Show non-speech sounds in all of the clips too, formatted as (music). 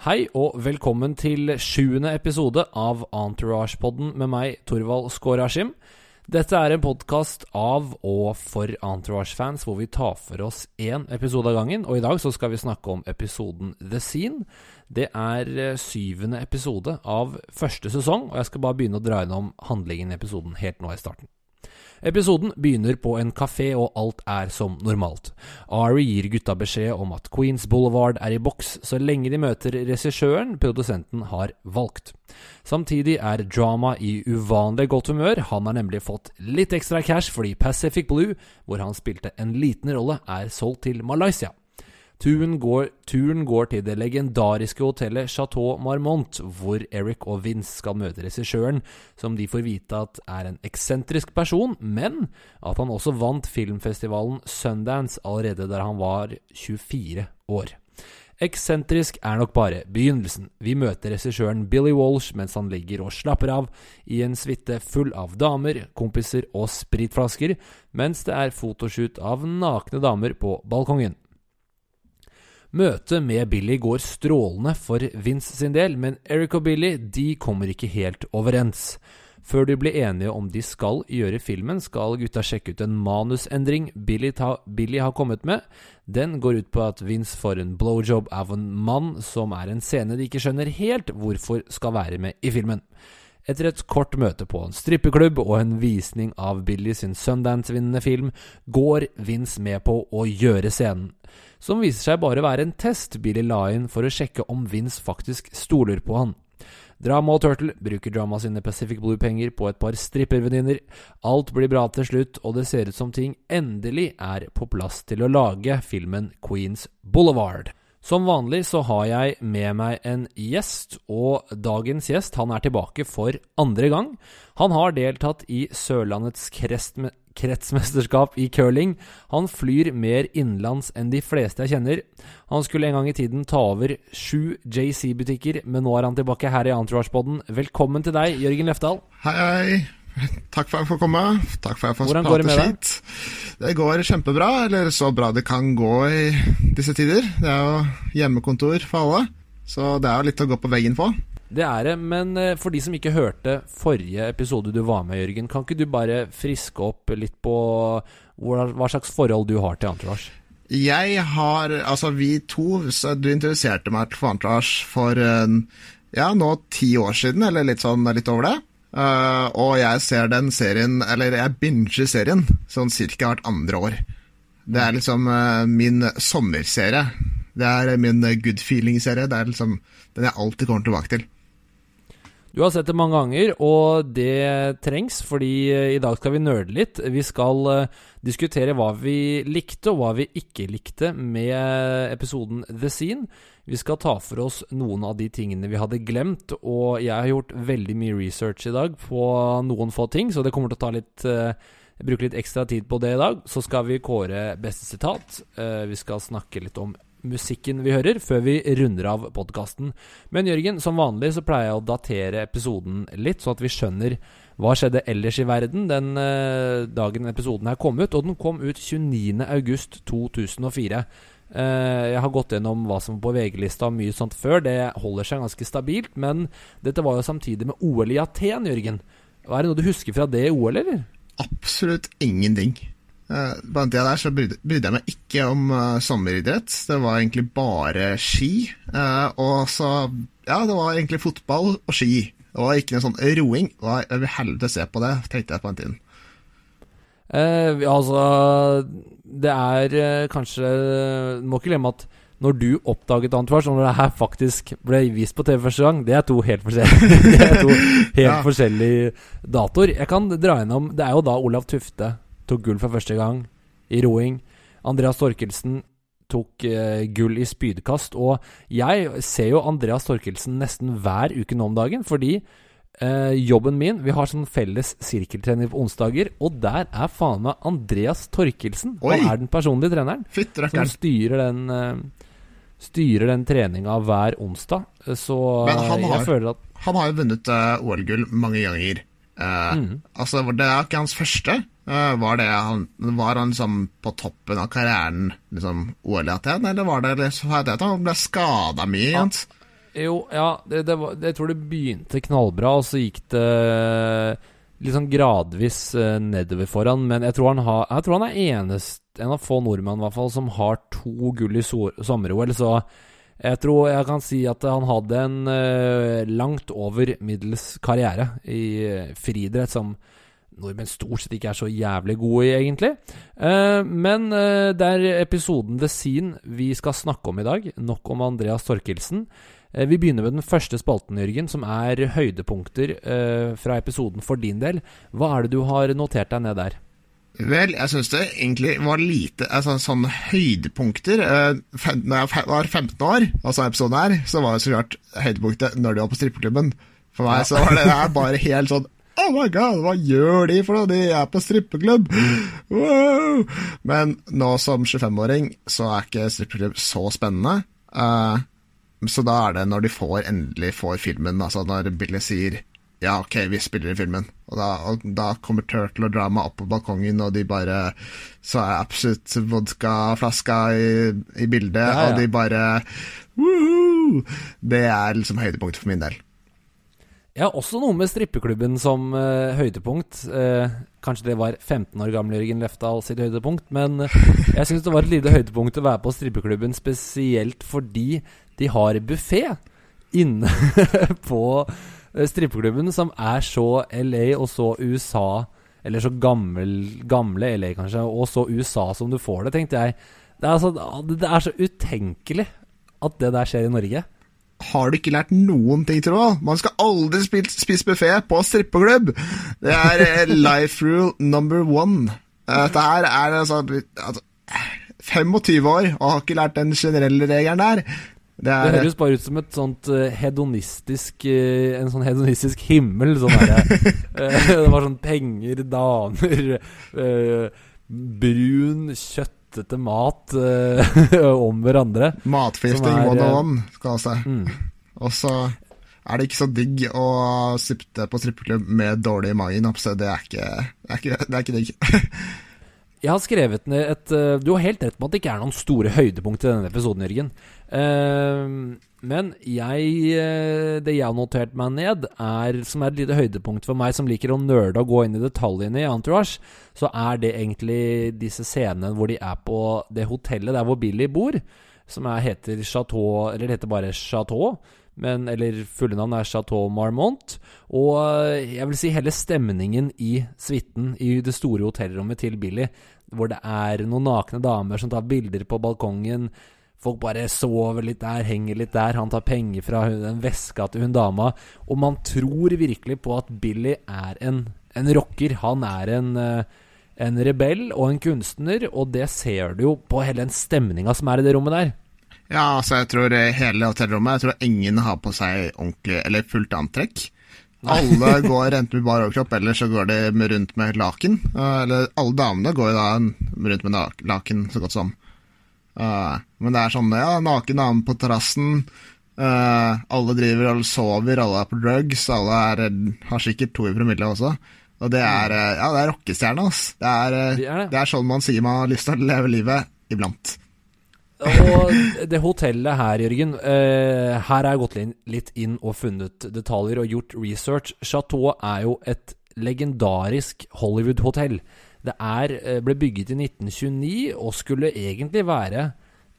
Hei og velkommen til sjuende episode av Entourage-podden med meg, Torvald Skåraskim. Dette er en podkast av og for Entourage-fans hvor vi tar for oss én episode av gangen. Og i dag så skal vi snakke om episoden The Scene. Det er eh, syvende episode av første sesong, og jeg skal bare begynne å dra innom handlingen i episoden helt nå i starten. Episoden begynner på en kafé, og alt er som normalt. Ari gir gutta beskjed om at Queens Boulevard er i boks så lenge de møter regissøren produsenten har valgt. Samtidig er Drama i uvanlig godt humør. Han har nemlig fått litt ekstra cash fordi Pacific Blue, hvor han spilte en liten rolle, er solgt til Malaysia. Turen går, turen går, til det legendariske hotellet Chateau Marmont, hvor Eric og Vince skal møte regissøren, som de får vite at er en eksentrisk person, men at han også vant filmfestivalen Sundance allerede der han var 24 år. Eksentrisk er nok bare begynnelsen. Vi møter regissøren Billy Walsh mens han ligger og slapper av i en suite full av damer, kompiser og spritflasker, mens det er fotoshoot av nakne damer på balkongen. Møtet med Billy går strålende for Vince sin del, men Eric og Billy de kommer ikke helt overens. Før de blir enige om de skal gjøre filmen, skal gutta sjekke ut en manusendring Billy, ta, Billy har kommet med. Den går ut på at Vince får en blowjob av en mann som er en scene de ikke skjønner helt hvorfor skal være med i filmen. Etter et kort møte på en strippeklubb og en visning av Billy sin Sundance-vinnende film, går Vince med på å gjøre scenen som viser seg bare være en test Billy la inn for å sjekke om Vince faktisk stoler på han. Drama og Turtle bruker Drama sine Pacific Blue-penger på et par strippervenninner. Alt blir bra til slutt, og det ser ut som ting endelig er på plass til å lage filmen Queens Boulevard. Som vanlig så har jeg med meg en gjest, og dagens gjest han er tilbake for andre gang. Han har deltatt i Sørlandets kretsmesterskap i curling. Han flyr mer innenlands enn de fleste jeg kjenner. Han skulle en gang i tiden ta over sju JC-butikker, men nå er han tilbake her i Entourage-poden. Velkommen til deg, Jørgen Lefdal. Hei, hei. Takk for at jeg får komme. Takk for at jeg får Hvordan går det med deg? Det går kjempebra, eller så bra det kan gå i disse tider. Det er jo hjemmekontor for alle, så det er jo litt å gå på veggen på. Det er det, men eh, for de som ikke hørte forrige episode du var med, Jørgen, kan ikke du bare friske opp litt på hva slags forhold du har til Entourage? Jeg har Altså, vi to Du introduserte meg til Entourage for ja, nå ti år siden, eller litt sånn litt over det. Uh, og jeg ser den serien, eller jeg binger serien, sånn cirka hvert andre år. Det er liksom uh, min sommerserie. Det er min good feeling-serie. Det er liksom den jeg alltid kommer tilbake til. Du har sett det mange ganger, og det trengs, fordi eh, i dag skal vi nerde litt. Vi skal uh, diskutere hva vi likte, og hva vi ikke likte med episoden The Scene. Vi skal ta for oss noen av de tingene vi hadde glemt, og jeg har gjort veldig mye research i dag på noen få ting, så det kommer til å ta litt uh, bruke litt ekstra tid på det i dag. Så skal vi kåre beste sitat. Uh, vi skal snakke litt om musikken vi hører, før vi runder av podkasten. Men Jørgen, som vanlig så pleier jeg å datere episoden litt, så at vi skjønner hva skjedde ellers i verden den uh, dagen episoden her kom ut. Og den kom ut 29.8.2004. Uh, eh, jeg har gått gjennom hva som var på VG-lista og mye sånt før. Det holder seg ganske stabilt. Men dette var jo samtidig med OL i Aten, Jørgen. Er det noe du husker fra det OL, eller? Absolutt ingenting. Uh, på den tida der så brydde, brydde jeg meg ikke om uh, sommeridrett. Det var egentlig bare ski. Og så Ja, det var egentlig fotball og ski. Det var ikke noe sånn roing. Jeg vil helvete se på det, tenkte jeg på den tiden. Eh, altså Det er kanskje Du må ikke glemme at når du oppdaget Antoine, og når det her faktisk ble vist på TV første gang, det er to helt forskjellige, (laughs) det er to helt ja. forskjellige datoer. Jeg kan dra gjennom Det er jo da Olav Tufte tok gull for første gang i roing. Andreas Torkelsen tok uh, gull i spydkast. Og jeg ser jo Andreas Torkelsen nesten hver uke nå om dagen, fordi uh, jobben min Vi har sånn felles sirkeltrening på onsdager, og der er faen meg Andreas Torkelsen. Han er den personlige treneren som styrer den uh, Styrer den treninga hver onsdag. Så Men jeg føler at Han har jo vunnet OL-gull mange ganger. Mm. Altså, det er ikke hans første. Eh, var, det han, var han liksom på toppen av karrieren, liksom OL i Aten, eller var det liksom, han ble skada mye? Ja. Jo, ja, det, det var, jeg tror det begynte knallbra, og så gikk det litt sånn gradvis nedover for han. Men jeg tror han, har, jeg tror han er enest, en av få nordmenn i hvert fall, som har to gull i sommer-OL. Så jeg tror jeg kan si at han hadde en uh, langt over middels karriere i uh, friidrett, som nordmenn stort sett ikke er så jævlig gode i, egentlig. Uh, men det er episoden The Scene vi skal snakke om i dag. Nok om Andreas Torkelsen. Vi begynner med den første spalten, Jørgen, som er høydepunkter fra episoden for din del. Hva er det du har notert deg ned der? Vel, jeg syns det egentlig var lite altså, sånne høydepunkter. Når jeg var 15 år, altså episoden her, så var det så klart høydepunktet når de var på strippeklubben. For meg så var det der bare helt sånn Oh my god, hva gjør de for noe? De er på strippeklubb! Wow! Men nå som 25-åring så er ikke strippeklubb så spennende. Uh, så da er det når de får endelig får filmen, altså når Billy sier ja, ok, vi spiller i filmen. Og da, og da kommer Turtle og drar meg opp på balkongen, og de bare Så er absolutt vodkaflaska i, i bildet, ja, ja. og de bare Woohoo! Det er liksom høydepunktet for min del. Ja, også noe med strippeklubben som uh, høydepunkt. Uh, kanskje det var 15 år gamle Jørgen Lefdal sitt høydepunkt, men uh, jeg syns det var et lite høydepunkt å være på strippeklubben, spesielt fordi de har buffé inne (laughs) på strippeklubben, som er så LA og så USA, eller så gammel, gamle LA kanskje, og så USA som du får det, tenkte jeg. Det er, så, det er så utenkelig at det der skjer i Norge har du ikke lært noen ting, jeg. Man skal aldri spise buffé på strippeklubb! Det er eh, (laughs) life rule number one. Eh, dette her er altså, altså 25 år og har ikke lært den generelle regelen der. Det, er, det, høres bare ut som et sånt uh, hedonistisk uh, En sånn hedonistisk himmel. Sånn uh, (laughs) det var sånn penger, damer, brun kjøttete mat (laughs) om hverandre. Matfisting one on one, skal jeg si. Mm. Og så er det ikke så digg å sitte på strippeklubb med dårlig magen. Det er ikke, det er ikke, det er ikke digg. (laughs) Jeg har skrevet ned et Du har helt rett på at det ikke er noen store høydepunkt i denne episoden, Jørgen. Uh, men jeg, uh, det jeg har notert meg ned, er, som er et lite høydepunkt for meg som liker å nerde og gå inn i detaljene i Entourage, så er det egentlig disse scenene hvor de er på det hotellet der hvor Billy bor, som er, heter Chateau Eller det heter bare Chateau men, eller fulle navn er Chateau Marmont. Og eh, jeg vil si hele stemningen i suiten i det store hotellrommet til Billy, hvor det er noen nakne damer som tar bilder på balkongen. Folk bare sover litt der, henger litt der. Han tar penger fra den veska til hun dama. Og man tror virkelig på at Billy er en, en rocker. Han er en, eh, en rebell og en kunstner, og det ser du jo på hele den stemninga som er i det rommet der. Ja, altså jeg tror hele hotellrommet Jeg tror ingen har på seg ordentlig eller fullt antrekk. Alle (laughs) går enten med bar overkropp, eller så går de rundt med laken. Uh, eller alle damene går jo da rundt med laken, så godt som. Uh, men det er sånn, ja, naken dame på terrassen. Uh, alle driver alle sover, alle er på drugs, alle er, har sikkert to i promille også. Og det er, ja, det er rockestjerne, ass. Det er, det er, det er sånn man sier man har lyst til å leve livet iblant. Og det hotellet her, Jørgen uh, Her har jeg gått litt inn og funnet detaljer og gjort research. Chateau er jo et legendarisk Hollywood-hotell. Det er, uh, ble bygget i 1929 og skulle egentlig være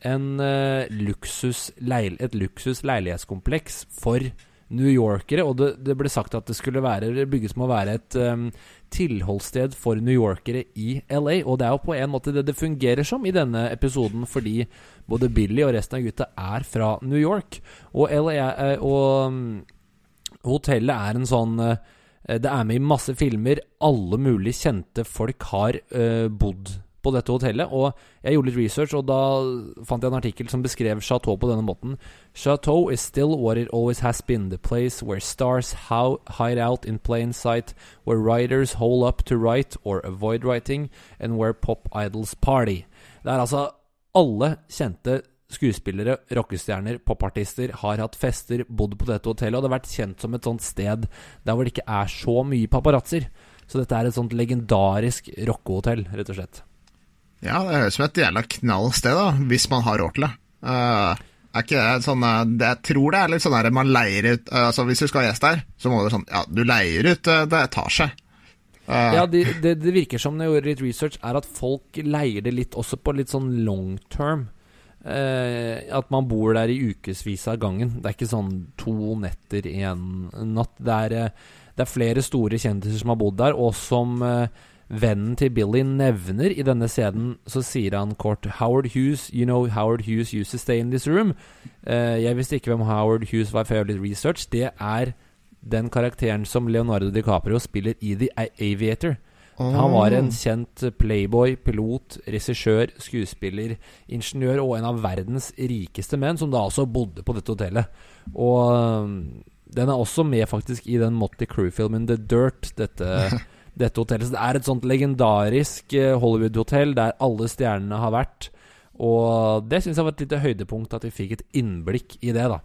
en, uh, luksus et luksus leilighetskompleks for New Yorkere, og det, det, ble sagt at det skulle være, bygges med å være et um, tilholdssted for New Yorkere i LA. Og det er jo på en måte det det fungerer som i denne episoden, fordi både Billy og resten av gutta er fra New York. Og, LA, eh, og um, hotellet er en sånn uh, Det er med i masse filmer. Alle mulig kjente folk har uh, bodd på dette hotellet. Og jeg gjorde litt research, og da fant jeg en artikkel som beskrev Chateau på denne måten. Chateau is still what it always has been, the place where stars hide out in plain sight, where writers hole up to write or avoid writing, and where pop idols party. Det er altså alle kjente skuespillere, rockestjerner, popartister har hatt fester, bodd på dette hotellet, og det har vært kjent som et sånt sted der hvor det ikke er så mye paparazzoer. Så dette er et sånt legendarisk rockehotell, rett og slett. Ja, det høres ut som et jævla knall sted, da, hvis man har råd til det. Uh, Er ikke det sånn eh, Jeg tror det er litt sånn der man leier ut uh, Altså Hvis du skal ha gjest der, så må du sånn Ja, du leier ut uh, det etasje. Uh. Ja, det, det, det virker som når jeg gjorde litt research, er at folk leier det litt også på litt sånn long term. At man bor der i ukevis av gangen. Det er ikke sånn to netter en natt. Det er, det er flere store kjendiser som har bodd der, og som eh, vennen til Billy nevner i denne scenen, så sier han kort Howard Hughes, you know Howard Hughes used to stay in this room. Uh, jeg visste ikke hvem Howard Hughes var før jeg gjorde research. Det er den karakteren som Leonardo DiCaprio spiller i The Aviator. Aviator. Han var en kjent playboy, pilot, regissør, skuespiller, ingeniør og en av verdens rikeste menn, som da også bodde på dette hotellet. Og den er også med faktisk i den Motley Crew-filmen The Dirt, dette, (laughs) dette hotellet. Så det er et sånt legendarisk eh, Hollywood-hotell der alle stjernene har vært. Og det syns jeg var et lite høydepunkt, at vi fikk et innblikk i det, da.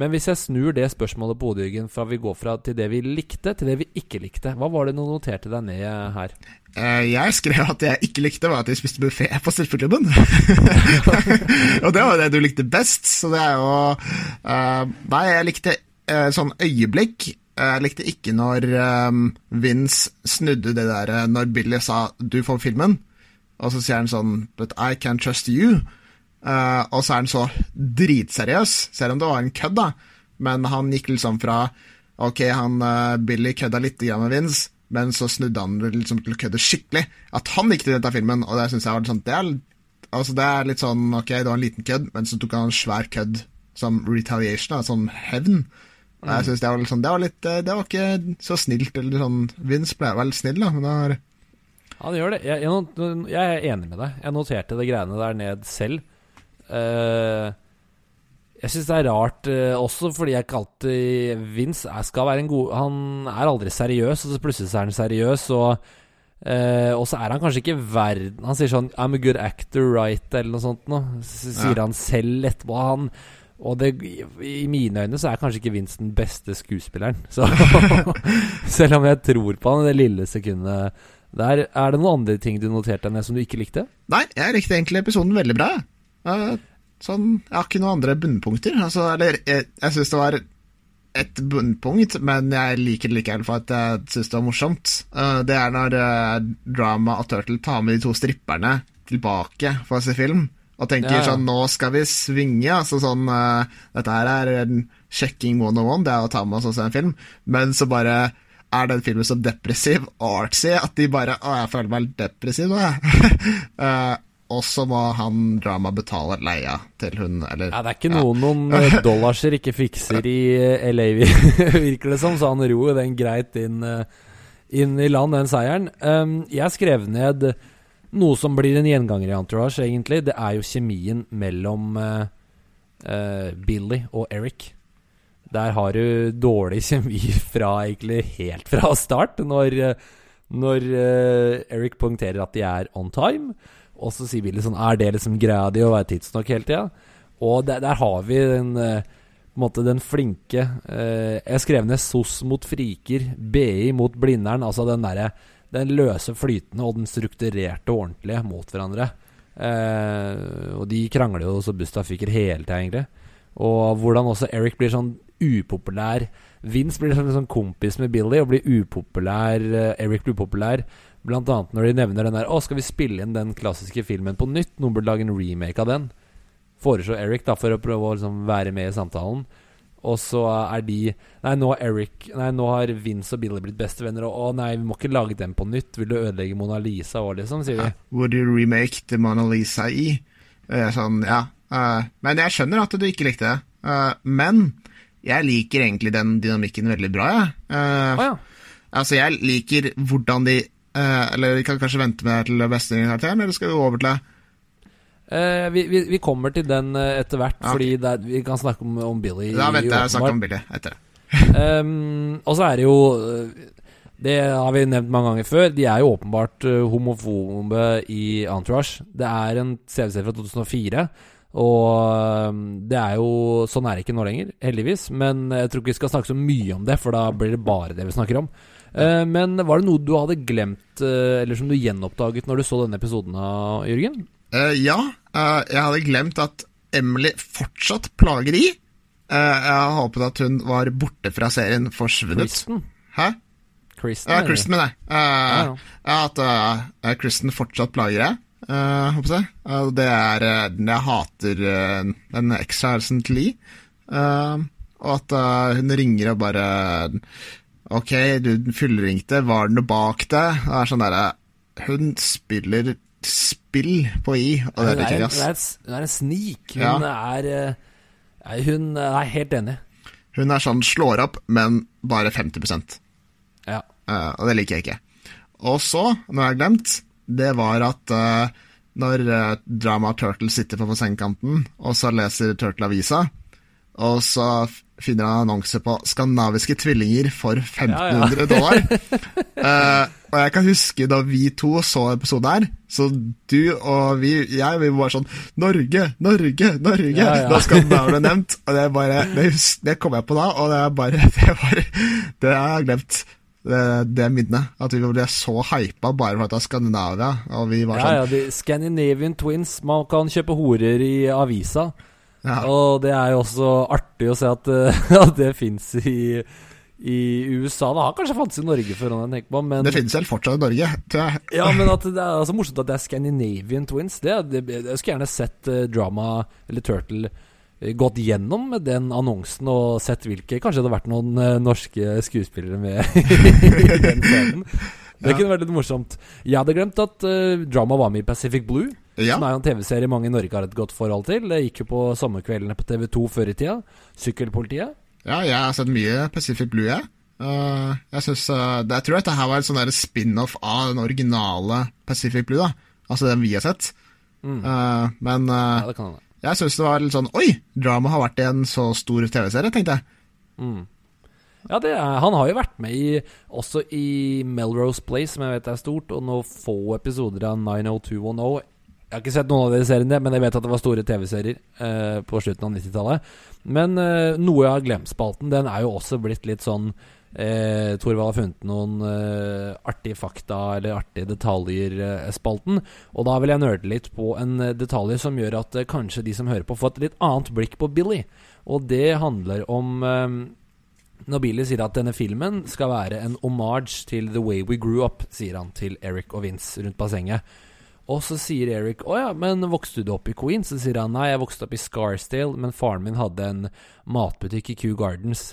Men hvis jeg snur det spørsmålet på hodet, fra vi går fra til det vi likte, til det vi ikke likte, hva var det du noterte deg ned her? Eh, jeg skrev at det jeg ikke likte, var at vi spiste buffé på surfeklubben. (laughs) (laughs) og det var det du likte best, så det er jo eh, Nei, jeg likte sånn øyeblikk. Eh, Jeg likte ikke når eh, Vince snudde det der eh, Når Billy sa 'du får filmen', og så sier han sånn 'but I can trust you'. Uh, og så er han så dritseriøs, selv om det var en kødd, da. Men han gikk liksom fra Ok, han uh, Billy kødda litt med Vince, men så snudde han liksom til å kødde skikkelig. At han likte dette filmen, og det syns jeg var sånn det er, altså det er litt sånn Ok, det var en liten kødd, men så tok han en svær kødd som retaliation, da, som hevn. Og Jeg synes det var litt sånn Det var litt eh, Det var ikke så snilt, eller sånn Vince ble vel snill, da, men det var Ja, det gjør det. Jeg, jeg, jeg er enig med deg. Jeg noterte det greiene der ned selv. Uh, jeg syns det er rart eh, også fordi jeg ikke alltid Vince er, skal være en god Han er aldri seriøs, og så plutselig er han seriøs, og eh, Og så er han kanskje ikke verden Han sier sånn 'I'm a good actor, right?' eller noe sånt noe. Så sier Ja. han selv etterpå. Han og det, i mine øyne så er kanskje ikke Vince den beste skuespilleren. Så (laughs) selv om jeg tror på han i det lille sekundet der, er det noen andre ting du noterte deg ned som du ikke likte? Nei, jeg likte egentlig episoden veldig bra. sånn, Jeg har ikke noen andre bunnpunkter. Altså, eller, jeg, jeg syns det var et bunnpunkt, men jeg liker det likevel for at jeg syns det var morsomt. Eh, det er når eh, Drama og Turtle tar med de to stripperne tilbake for å se film. Og tenker Ja, ja. sånn Nå skal vi svinge. Altså sånn uh, Dette her er en sjekking 101, det er å ta med oss og se en film. Men så bare er den filmen så depressiv artsy at de bare Å, jeg føler meg depressiv nå, jeg. uh, (laughs) og så må han drama betale leia til hun, eller Ja, det er ikke ja. noen (laughs) eh, dollarser ikke fikser i LA, (laughs) virker det som, så han ror den greit inn, inn i land, den seieren. Um, jeg skrev ned noe som blir en gjenganger i Entourage, egentlig. Det er jo kjemien mellom uh, uh, Billy og Eric. Der har du dårlig kjemi fra egentlig helt fra start, når, eh, når uh, Eric poengterer at de er on time. Og så sier Billy sånn Er det liksom greia di å være tidsnok hele tida? Og der, der har vi den på måte den flinke Jeg skrev ned SOS mot friker, BI mot Blindern. Altså den derre den løse flytende og den strukturerte og ordentlige mot hverandre. Eh, og de krangler jo så busta fyker hele tida, egentlig. Og hvordan også Eric blir sånn upopulær. Vince blir sånn, sånn kompis med Billy og blir upopulær. eh, Eric blir upopulær. Blant annet når de nevner den der Å, skal vi spille inn den klassiske filmen på nytt? Noen burde lage en remake av den. Foreslår Eric da for å prøve å liksom være med i samtalen. Og så er de Nei, nå Eric Nei, nå har Vince og Billy blitt bestevenner, og å nei, vi må ikke lage dem på nytt. Vil du ødelegge Mona Lisa òg, liksom? sier de. Would you remake The Mona Lisa i? Sånn, ja. eh, men jeg skjønner at du ikke likte det. Eh, men jeg liker egentlig den dynamikken veldig bra, jeg. Å ja. Altså, jeg liker hvordan de Eller vi kan kanskje vente med til beste karakteren, eller skal vi over til det? Eh, vi, vi, vi kommer til den eh, etter hvert, okay. fordi det vi kan snakke om, om Billy. Da venter jeg å snakke om Billy etter. Ehm, og så er det jo eh, Det har vi nevnt mange ganger før. De er jo åpenbart eh, homofobe i Entourage. Det er en CV-serie fra 2004. Og ehm, det er jo Sånn er det ikke nå lenger, heldigvis. Men jeg tror ikke vi skal snakke så mye om det, for da blir det bare det vi snakker om. Men var det noe du hadde glemt, eller som du gjenoppdaget når du så denne episoden Jørgen? Eh, ja, uh, jeg hadde glemt at Emily fortsatt plager i. Uh, jeg håpet at hun var borte fra serien, forsvunnet. Kristen. Hæ? Kristen, Ja. Kristen, mener jeg. Ja, ja. at Kristen fortsatt plager jeg. Uh, håper jeg. Det er den Jeg hater uh, den ekskjæresten til Lee. Og at hun ringer og bare Ok, du fullringte, var det noe bak det? Det er sånn derre Hun spiller spill på I, og det er, en, hun er, hun er en snik. Hun Ja. er eh, Hun er helt enig. Hun er sånn slår opp, men bare 50% Ja. Uh, og det liker jeg ikke. Og så, noe jeg har glemt, det var at uh, når uh, Drama Turtle sitter på bassengkanten, og så leser Turtle avisa, og så finner han annonse på skandinaviske tvillinger for 1500 dollar. (laughs) Og jeg kan huske da vi to så episoden her, så du og vi, jeg, vi var sånn Norge, Norge, Norge! Ja, ja. Da Skandinavia ble nevnt. Og det, bare, det, det kom jeg på da, og det er bare (laughs) Det, var, det har jeg glemt. Det, det minnet. At vi ble så hypa bare for at det er Skandinavia. Og vi var sånn ja, ja. de Scandinavian Twins. Man kan kjøpe horer i avisa. ja. Og det er jo også artig å se at, (laughs) at det fins i, i USA. Det har kanskje fantes i Norge før, han tenker på, men Det finnes vel fortsatt i Norge, tror jeg. Ja, men at det er altså morsomt at det er Scandinavian Twins. Det, det, jeg skulle gjerne sett eh, Drama eller Turtle eh, gått gjennom med den annonsen og sett hvilke Kanskje det hadde vært noen eh, norske skuespillere med (laughs) i den scenen. Det Ja. kunne vært litt morsomt. Jeg hadde glemt at uh, Drama var med i Pacific Blue. Ja. Som er jo en TV-serie mange i Norge har et godt forhold til. Det gikk jo på sommerkveldene på TV2 før i tida. Sykkelpolitiet. Ja, jeg har sett mye Pacific Blue, jeg. Uh, jeg, synes, uh, det, jeg tror dette her var en sånn spin-off av den originale Pacific Blue. da Altså den vi har sett. Mm. Uh, men Ja, jeg syns det var litt sånn Oi! Drama har vært i en så stor TV-serie, tenkte jeg. Mm. Ja, det er, han har jo vært med i, også i Melrose Place, som jeg vet er stort, og noen få episoder av 90210. Jeg har ikke sett noen av de seriene, men jeg vet at det var store TV-serier eh, på slutten av 90-tallet. Men eh, noe jeg har glemt-spalten, den er jo også blitt litt sånn eh, Torvald har funnet noen eh, artige fakta eller artige detaljer-spalten. og da vil jeg nerde litt på en eh, detalj som gjør at eh, kanskje de som hører på, får et litt annet blikk på Billy. Og det handler om eh, når Billy sier at denne filmen skal være en homage til The Way We Grew Up, sier han til Eric og Vince rundt bassenget. Og så sier Eric å ja, men vokste du opp i Queens? Så sier han nei, jeg vokste opp i Scarsdale, men faren min hadde en matbutikk i Kew Gardens.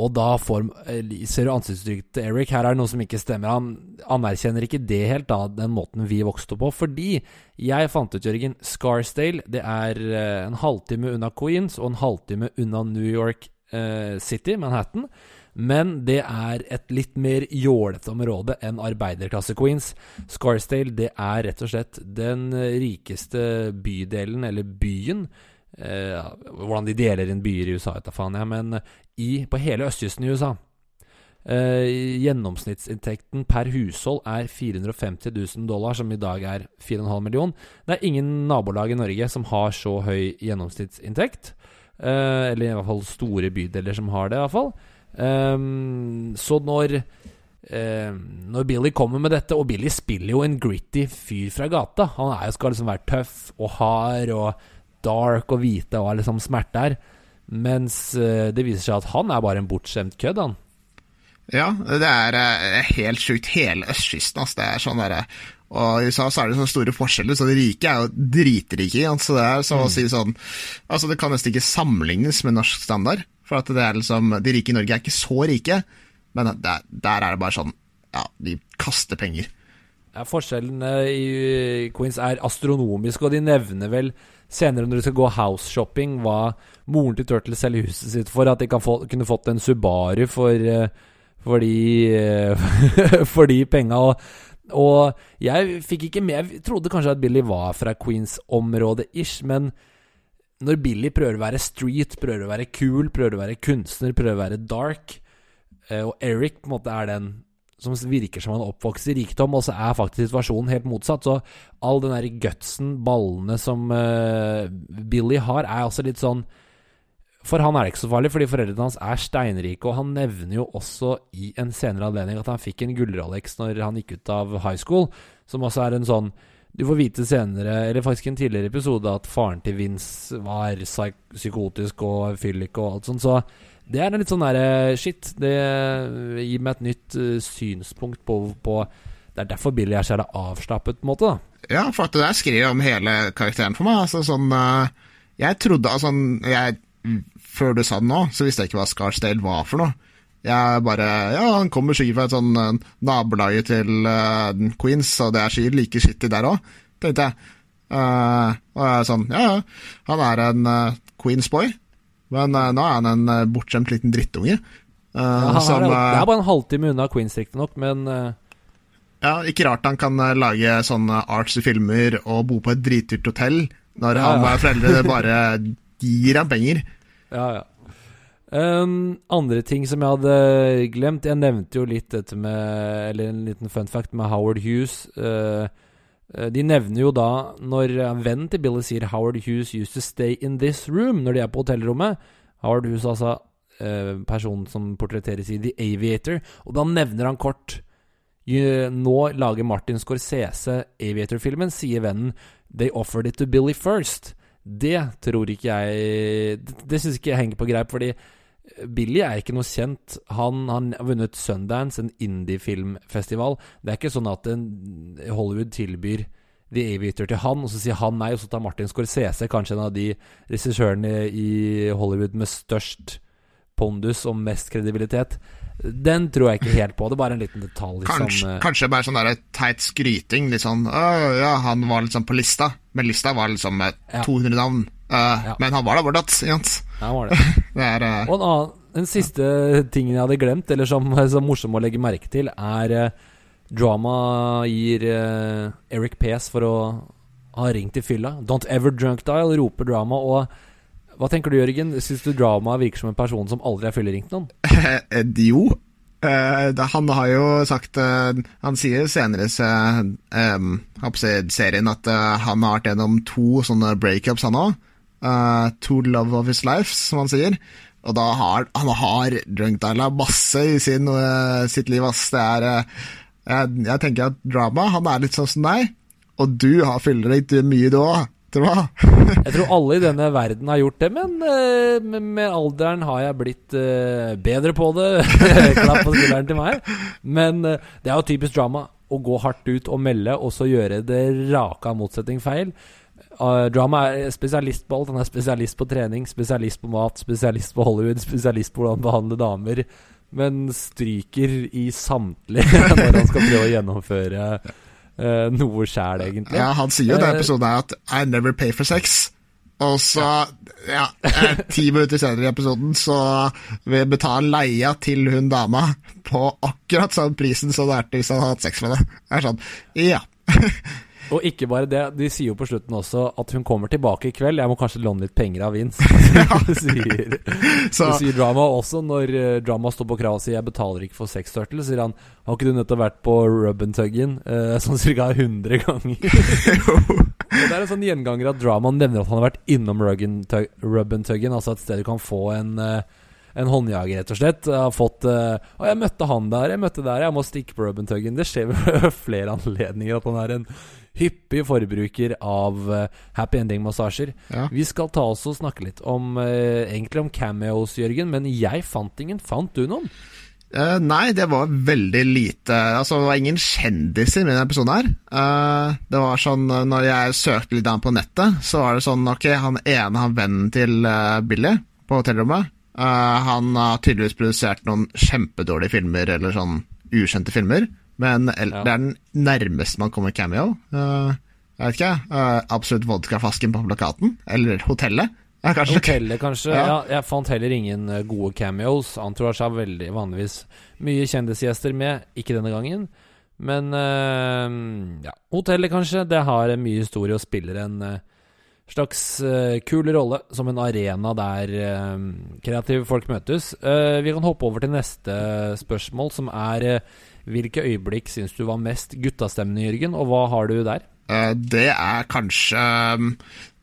Og da får, eh, ser du ansiktsuttrykket til Eric. Her er det noe som ikke stemmer. Han anerkjenner ikke det helt, da, den måten vi vokste opp på. Fordi jeg fant ut, Jørgen, Scarsdale det er eh, en halvtime unna Queens og en halvtime unna New York eh, City, Manhattan. Men det er et litt mer jålete område enn arbeiderklasse Queens. Scarsdale det er rett og slett den eh, rikeste bydelen, eller byen. Eh, hvordan de deler inn byer i USA, vet da faen jeg, men i, på hele østkysten i USA. Eh, gjennomsnittsinntekten per hushold er 450 000 dollar, som i dag er 4,5 million. Det er ingen nabolag i Norge som har så høy gjennomsnittsinntekt. Eh, eller i hvert fall store bydeler som har det, i hvert fall. Ehm, så når Uh, Når Billy kommer med dette Og Billy spiller jo en gritty fyr fra gata. Han er jo skal liksom være tøff og hard og dark og hvite og liksom smerte er. Mens uh, det viser seg at han er bare en bortskjemt kødd, han. Ja, det er uh, helt sjukt. Hele østkysten, altså. Det er sånn derre Og i USA så er det sånne store forskjeller, så de rike er jo dritrike. Altså? Så det er så å si sånn Altså, det kan nesten ikke sammenlignes med norsk standard. For at det er liksom De rike i Norge er ikke så rike, men der, der er det bare sånn Ja, de kaster penger. Ja, Forskjellene i Queens er astronomiske, og de nevner vel senere når de skal gå house-shopping, hva moren til Turtle selger huset sitt for. At de få, kunne fått en Subaru for, eh, for de, eh, (laughs) for de penga. Og, og jeg fikk ikke med Jeg trodde kanskje at Billy var fra Queens-området-ish, men når Billy prøver å være street, prøver å være cool, prøver å være kunstner, prøver å være dark, eh, og Eric på en måte er den som virker som han er oppvokst i rikdom, og så er faktisk situasjonen helt motsatt. Så all den der gutsen, ballene som uh, Billy har, er altså litt sånn For han er det ikke så farlig, fordi foreldrene hans er steinrike, og han nevner jo også i en senere anledning at han fikk en gull-Rolex når han gikk ut av high school, som også er en sånn du får vite senere, eller faktisk i en tidligere episode, at faren til Vince var psyk psykotisk og fyllik og alt sånt. Så det er litt sånn derre Shit, det gir meg et nytt uh, synspunkt på, på, Det er derfor Billy er så jævla avslappet, på en måte. da Ja, at det der skriver om hele karakteren for meg. Altså sånn Jeg trodde altså jeg, Før du sa det nå, så visste jeg ikke hva Scarsdale var for noe. Jeg bare Ja, han kommer sikkert fra et sånn nabolag til uh, Queens, og det er sikkert like skittig der òg, tenkte jeg. Uh, og jeg er sånn Ja, han er en uh, Queens-boy, men uh, nå er han en uh, bortskjemt liten drittunge. Ja, som, er, det er bare en halvtime unna Queens, riktignok, men Ja, ikke rart han kan lage sånne artsy filmer og bo på et dritdyrt hotell, når ja, han og foreldrene (laughs) bare gir ham penger. Ja, ja. Um, andre ting som jeg hadde glemt Jeg nevnte jo litt dette med Eller en liten fun fact med Howard Hughes. Uh, de nevner jo da, når vennen til Billy sier 'Howard Hughes used to stay in this room' når de er på hotellrommet Howard Hughes, altså uh, personen som portretteres i The Aviator. Og da nevner han kort Nå lager Martin Scorsese Aviator-filmen, sier vennen 'They offered it to Billy first'. Det tror ikke jeg Det, det syns ikke jeg henger på greip, fordi Billy er ikke noe kjent. Han, han har vunnet Sundance, en indie-filmfestival. Det er ikke sånn at Hollywood tilbyr The Aviator til han, og så sier han nei, og så tar Martin Scorsese, kanskje en av de regissørene i Hollywood med størst pondus og mest kredibilitet. Den tror jeg ikke helt på. Det er bare en liten detalj. Kanskje, som, uh, kanskje bare sånn der teit skryting. Litt sånn ja, han var liksom på lista, men lista var liksom med ja. 200 navn. Uh, ja. Men han var der fortsatt. Ja, var det. (laughs) det er, uh, og en annen, den siste tingen jeg hadde glemt, eller som (laughs) er morsom å legge merke til, er drama gir Eric Pace for å ha ringt i fylla. Don't ever drunk dial, roper drama. Og hva tenker du, Jørgen? Syns du drama virker som en person som aldri har fylleringt noen? (laughs) jo. Uh, han har jo sagt uh, Han sier senere i um, serien at han har vært gjennom to sånne breakups, han òg. To love of his life, som han sier. Og da har han har drunk diala masse i sin, sitt liv, ass. Det er jeg, jeg, tenker at drama, han er litt sånn som deg. Og du har deg mye, du òg. (laughs) jeg tror alle i denne verden har gjort det, men uh, med, med, alderen har jeg blitt uh, bedre på det. (laughs) Klapp på skulderen til meg. Men uh, det er jo typisk drama å gå hardt ut og melde, og så gjøre det raka motsetning feil. Drama er spesialist på alt. Han er spesialist på trening, spesialist på mat, spesialist på Hollywood, (laughs) spesialist på hvordan behandle damer. Men stryker i samtlige (laughs) når han skal prøve å gjennomføre uh, noe sjæl, egentlig. Ja, han sier jo i den eh, episoden at 'I never pay for sex'. Og så, ja, eh, (laughs) ti minutter senere i episoden, så vil jeg betale leia til hun dama på akkurat samme prisen som det er til hvis han hadde hatt sex med det. Det er sånn, ja. Og ikke bare det, de sier jo på slutten også at hun kommer tilbake i kveld. Jeg må kanskje låne litt penger av Vince. (laughs) (laughs) det, sier, det sier Drama også når uh, Drama står på krav og sier 'jeg betaler ikke for Sex Turtle'. sier han 'har ikke du nettopp vært på Rubbentuggen uh, sånn ca. 100 ganger'? (laughs) og det er en sånn gjenganger at Drama nevner at han har vært innom Rubbentuggen, altså et sted du kan få en uh, en håndjager, rett og slett. Jeg har fått uh, Å, jeg møtte han der, jeg møtte der, jeg må stikke på Rubbentuggen. Det skjer ved flere anledninger at han er en hyppig forbruker av uh, happy ending-massasjer. Ja. Vi skal ta oss og snakke litt om uh, egentlig om cameos, Jørgen, men jeg fant ingen. Fant du noen? Uh, nei, det var veldig lite Altså, det var ingen kjendiser i denne episoden her. Uh, det var sånn, når jeg søkte litt på nettet, så var det sånn Ok, han ene har vennen til uh, Billy på hotellrommet. han har tydeligvis produsert noen kjempedårlige filmer, eller sånn ukjente filmer. Men det er den nærmeste man kommer cameo. Uh, jeg vet ikke, uh, Absolutt vodkaflasken på plakaten? Eller hotellet? Ja, kanskje. Hotellet, kanskje. (laughs) Ja. ja. jeg fant heller ingen uh, gode cameos. Entourage har veldig vanligvis mye kjendisgjester med, ikke denne gangen. Men ja, hotellet, kanskje. Det har mye historie og spiller en slags kul rolle som en arena der kreative folk møtes. vi kan hoppe over til neste spørsmål, som er hvilke øyeblikk syns du var mest guttastemning, Jørgen, og hva har du der? Eh, det er kanskje um,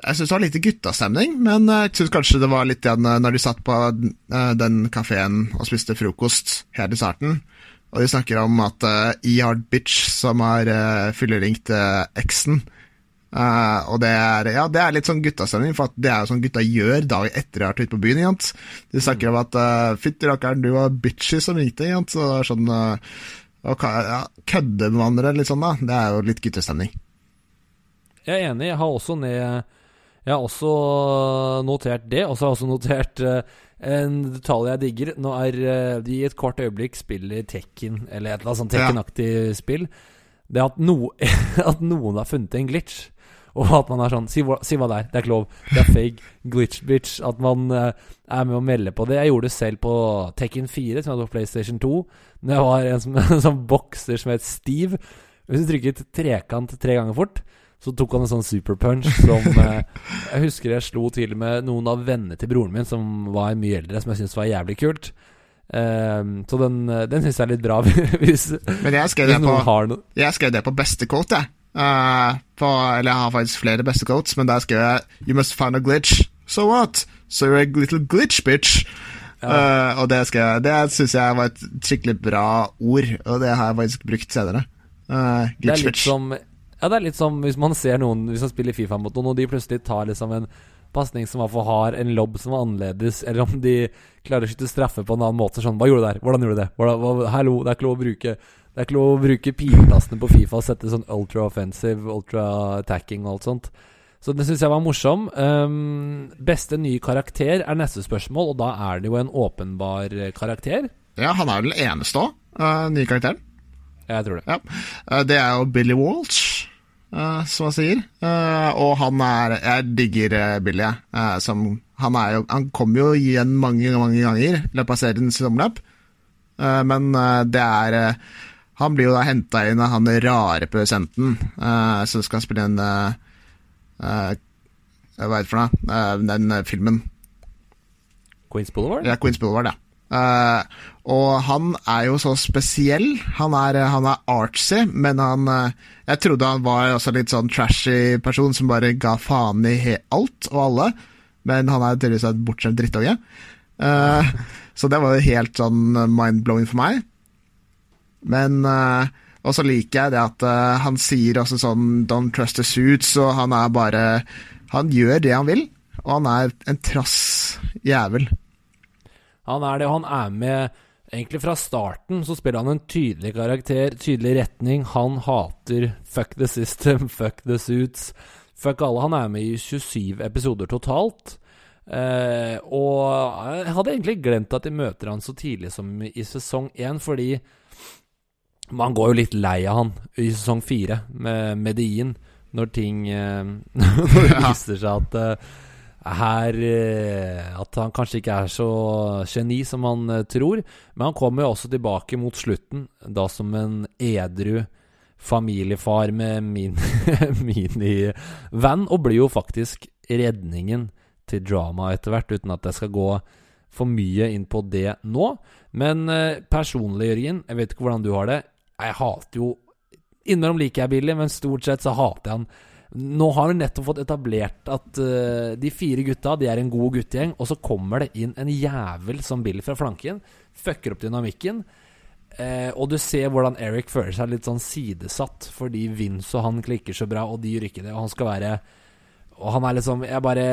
Jeg syns det var lite guttastemning, men jeg syns kanskje det var litt igjen eh, når de satt på eh, den kafeen og spiste frokost helt i starten. Og de snakker om at uh, E-Hard Bitch, som har uh, fylleringt eksen, Uh, og det er, ja, det er litt sånn guttastemning, for det er jo sånn gutta gjør dagen etter de har vært ute på byen. Jant. De snakker om at uh, 'fytti rakkeren, du var bitchy som ringte'. Jant. Så det er sånn uh, ja, Kødde med hverandre litt sånn, da. Det er jo litt guttestemning. Jeg er enig. Jeg har også, ned, jeg har også notert det. Og så har jeg også notert uh, en detalj jeg digger. Nå er de i et kort øyeblikk spiller Tekken, eller et eller annet sånt Tekken-aktig ja. spill. Det at, no, (laughs) at noen har funnet en glitch. Og at man er sånn si hva, si hva, det er. Det er ikke lov. Det er fake. Glitch bitch. At man uh, er med å melde på det. Jeg gjorde det selv på Tekken 4, som jeg hadde på PlayStation 2. Jeg var en, som, (laughs) en sånn bokser som het Steve. Hvis du trykket trekant tre ganger fort, så tok han en sånn superpunch som (laughs) eh, Jeg husker jeg slo til med noen av vennene til broren min, som var mye eldre, som jeg syntes var jævlig kult. Eh, så den, den syns jeg er litt bra. (laughs) hvis, Men jeg skrev, det på, jeg skrev det på beste quote, jeg. Uh, på, eller jeg har faktisk flere beste quotes, men der skrev jeg You must find a glitch. So what? So you're a little glitch, bitch. Uh, og det, skal, det syns jeg var et skikkelig bra ord, og det har jeg faktisk brukt senere. Uh, det er litt som Ja, det er litt som hvis man ser noen Hvis man spiller Fifa mot noen, og de plutselig tar liksom en pasning som var for hard, en lobb som var annerledes, eller om de klarer å skyte straffe på en annen måte. Sånn, hva gjorde du der? Hvordan gjorde du det? Hvordan, hva, hallo, det er ikke lov å bruke det er ikke lov å bruke pileplassene på Fifa og sette sånn ultra offensive, ultra attacking og alt sånt. Så det syns jeg var morsom. Um, beste nye karakter er neste spørsmål, og da er det jo en åpenbar karakter. Ja, han er jo den eneste òg, uh, nye karakteren. Jeg tror det. Ja. Uh, det er jo Billy Walsh, uh, som han sier. Og han er Jeg digger Billy, som Han er jo Han kommer jo igjen mange, mange ganger i løpet av seriens omløp, men det er han blir jo da henta inn av han rare produsenten som skal spille en Hva er det for noe? Uh, den filmen. Queens Boulevard? Ja, Queens Boulevard, ja. og han er jo så spesiell. Han er, han er artsy, men han Jeg trodde han var også litt sånn trashy person som bare ga faen i alt og alle, men han er tydeligvis et bortskjemt drittunge. (laughs) så det var jo helt sånn mind-blowing for meg. Men uh, Og så liker jeg det at uh, han sier også sånn 'don't trust the suits', og han er bare Han gjør det han vil, og han er en trass jævel. Han er det, og han er med Egentlig fra starten så spiller han en tydelig karakter, tydelig retning. Han hater 'fuck the system', (laughs) 'fuck the suits', fuck alle. Han er med i 27 episoder totalt. Eh, og jeg hadde egentlig glemt at de møter han så tidlig som i sesong én, fordi man går jo litt lei av han i sesong fire med Medien, når ting eh, (laughs) Når det viser seg at uh, her uh, At han kanskje ikke er så geni som han tror. Men han kommer jo også tilbake mot slutten, da som en edru familiefar med min (laughs) minivan, og blir jo faktisk redningen til drama etter hvert, uten at jeg skal gå for mye inn på det nå. Men personlig, Jørgen, jeg vet ikke hvordan du har det. Jeg hater jo Innimellom liker jeg Billy, men stort sett så hater jeg han. Nå har vi nettopp fått etablert at uh, de fire gutta De er en god guttegjeng, og så kommer det inn en jævel som Billy fra flanken. Fucker opp dynamikken. Uh, og du ser hvordan Eric føler seg litt sånn sidesatt fordi Vince og han klikker så bra, og de gjør ikke det. Og han skal være Og han er liksom Jeg bare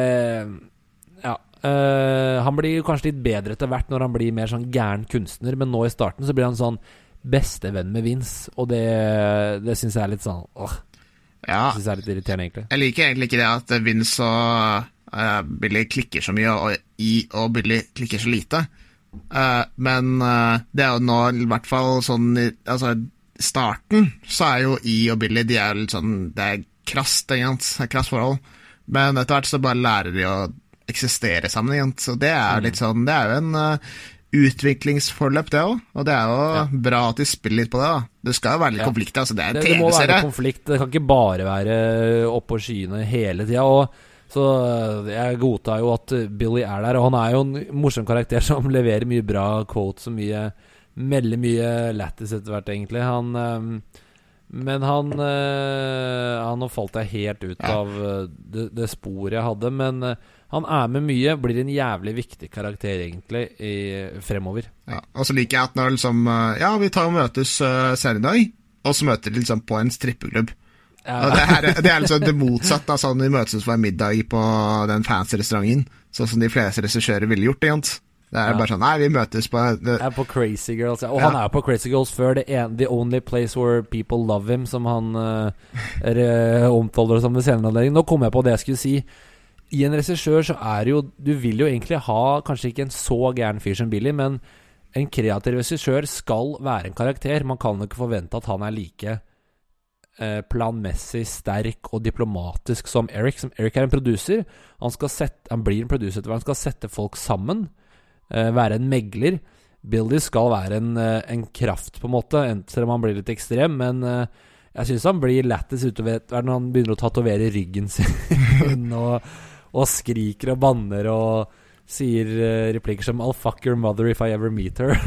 Ja. Uh, han blir kanskje litt bedre etter hvert når han blir mer sånn gæren kunstner, men nå i starten så blir han sånn bestevenn med Vince, og det, det syns jeg er litt sånn åh. Ja. Synes jeg er litt irriterende, egentlig. Jeg liker egentlig ikke det at Vince og uh, Billy klikker så mye, og, I og Billy klikker så lite. Uh, men uh, det er jo nå i hvert fall sånn Altså, starten så er jo I og Billy De er litt sånn Det er krast, egentlig. Krast forhold. Men etter hvert så bare lærer de å eksistere sammen igjen. Så det er mm. litt sånn Det er jo en uh, utviklingsforløp, det òg. Og det er jo ja. bra at de spiller litt på det. da Det skal jo være litt ja. konflikt. Altså, det er en TV-serie. Det må være konflikt. Det kan ikke bare være oppå skyene hele tida. Så eh, jeg godtar jo at Billy er der. Og han er jo en morsom karakter (laughs) som leverer mye bra quotes og mye Melder mye lættis etter hvert, egentlig. Han eh, men han øh, Han Nå falt jeg helt ut ja. av det, det, sporet jeg hadde. Men han er med mye, blir en jævlig viktig karakter, egentlig, i, fremover. Ja, Og så liker jeg at når liksom Ja, vi tar og møtes uh, senere i dag, og så møter de liksom på en strippeklubb. Og det, det er liksom det motsatte av sånn vi møtes for en middag på den fancy restauranten. Sånn som de fleste regissører ville gjort. Egentlig. Det er Ja. bare sånn Nei, vi møtes på det, er på Crazy Girls, ja. Og Ja. han er på Crazy Girls før det en, The Only Place Where People Love Him, som han uh, omtaler som ved senere anledning. Nå kom jeg på det jeg skulle si. I en regissør så er jo Du vil jo egentlig ha kanskje ikke en så gæren fyr som Billy, men en kreativ regissør skal være en karakter. Man kan jo ikke forvente at han er like eh, planmessig sterk og diplomatisk som Eric. Som Eric er en produser. Han, skal sette, han blir en produser etter hvert. Han skal sette folk sammen. eh, være en megler. Billy skal være en, eh, en kraft, på en måte, selv om han blir litt ekstrem. Men jeg syns han blir lættis utover når han begynner å tatovere ryggen sin (laughs) og, og skriker og banner og sier eh, replikker som 'I'll fuck your mother if I ever meet her'. (laughs)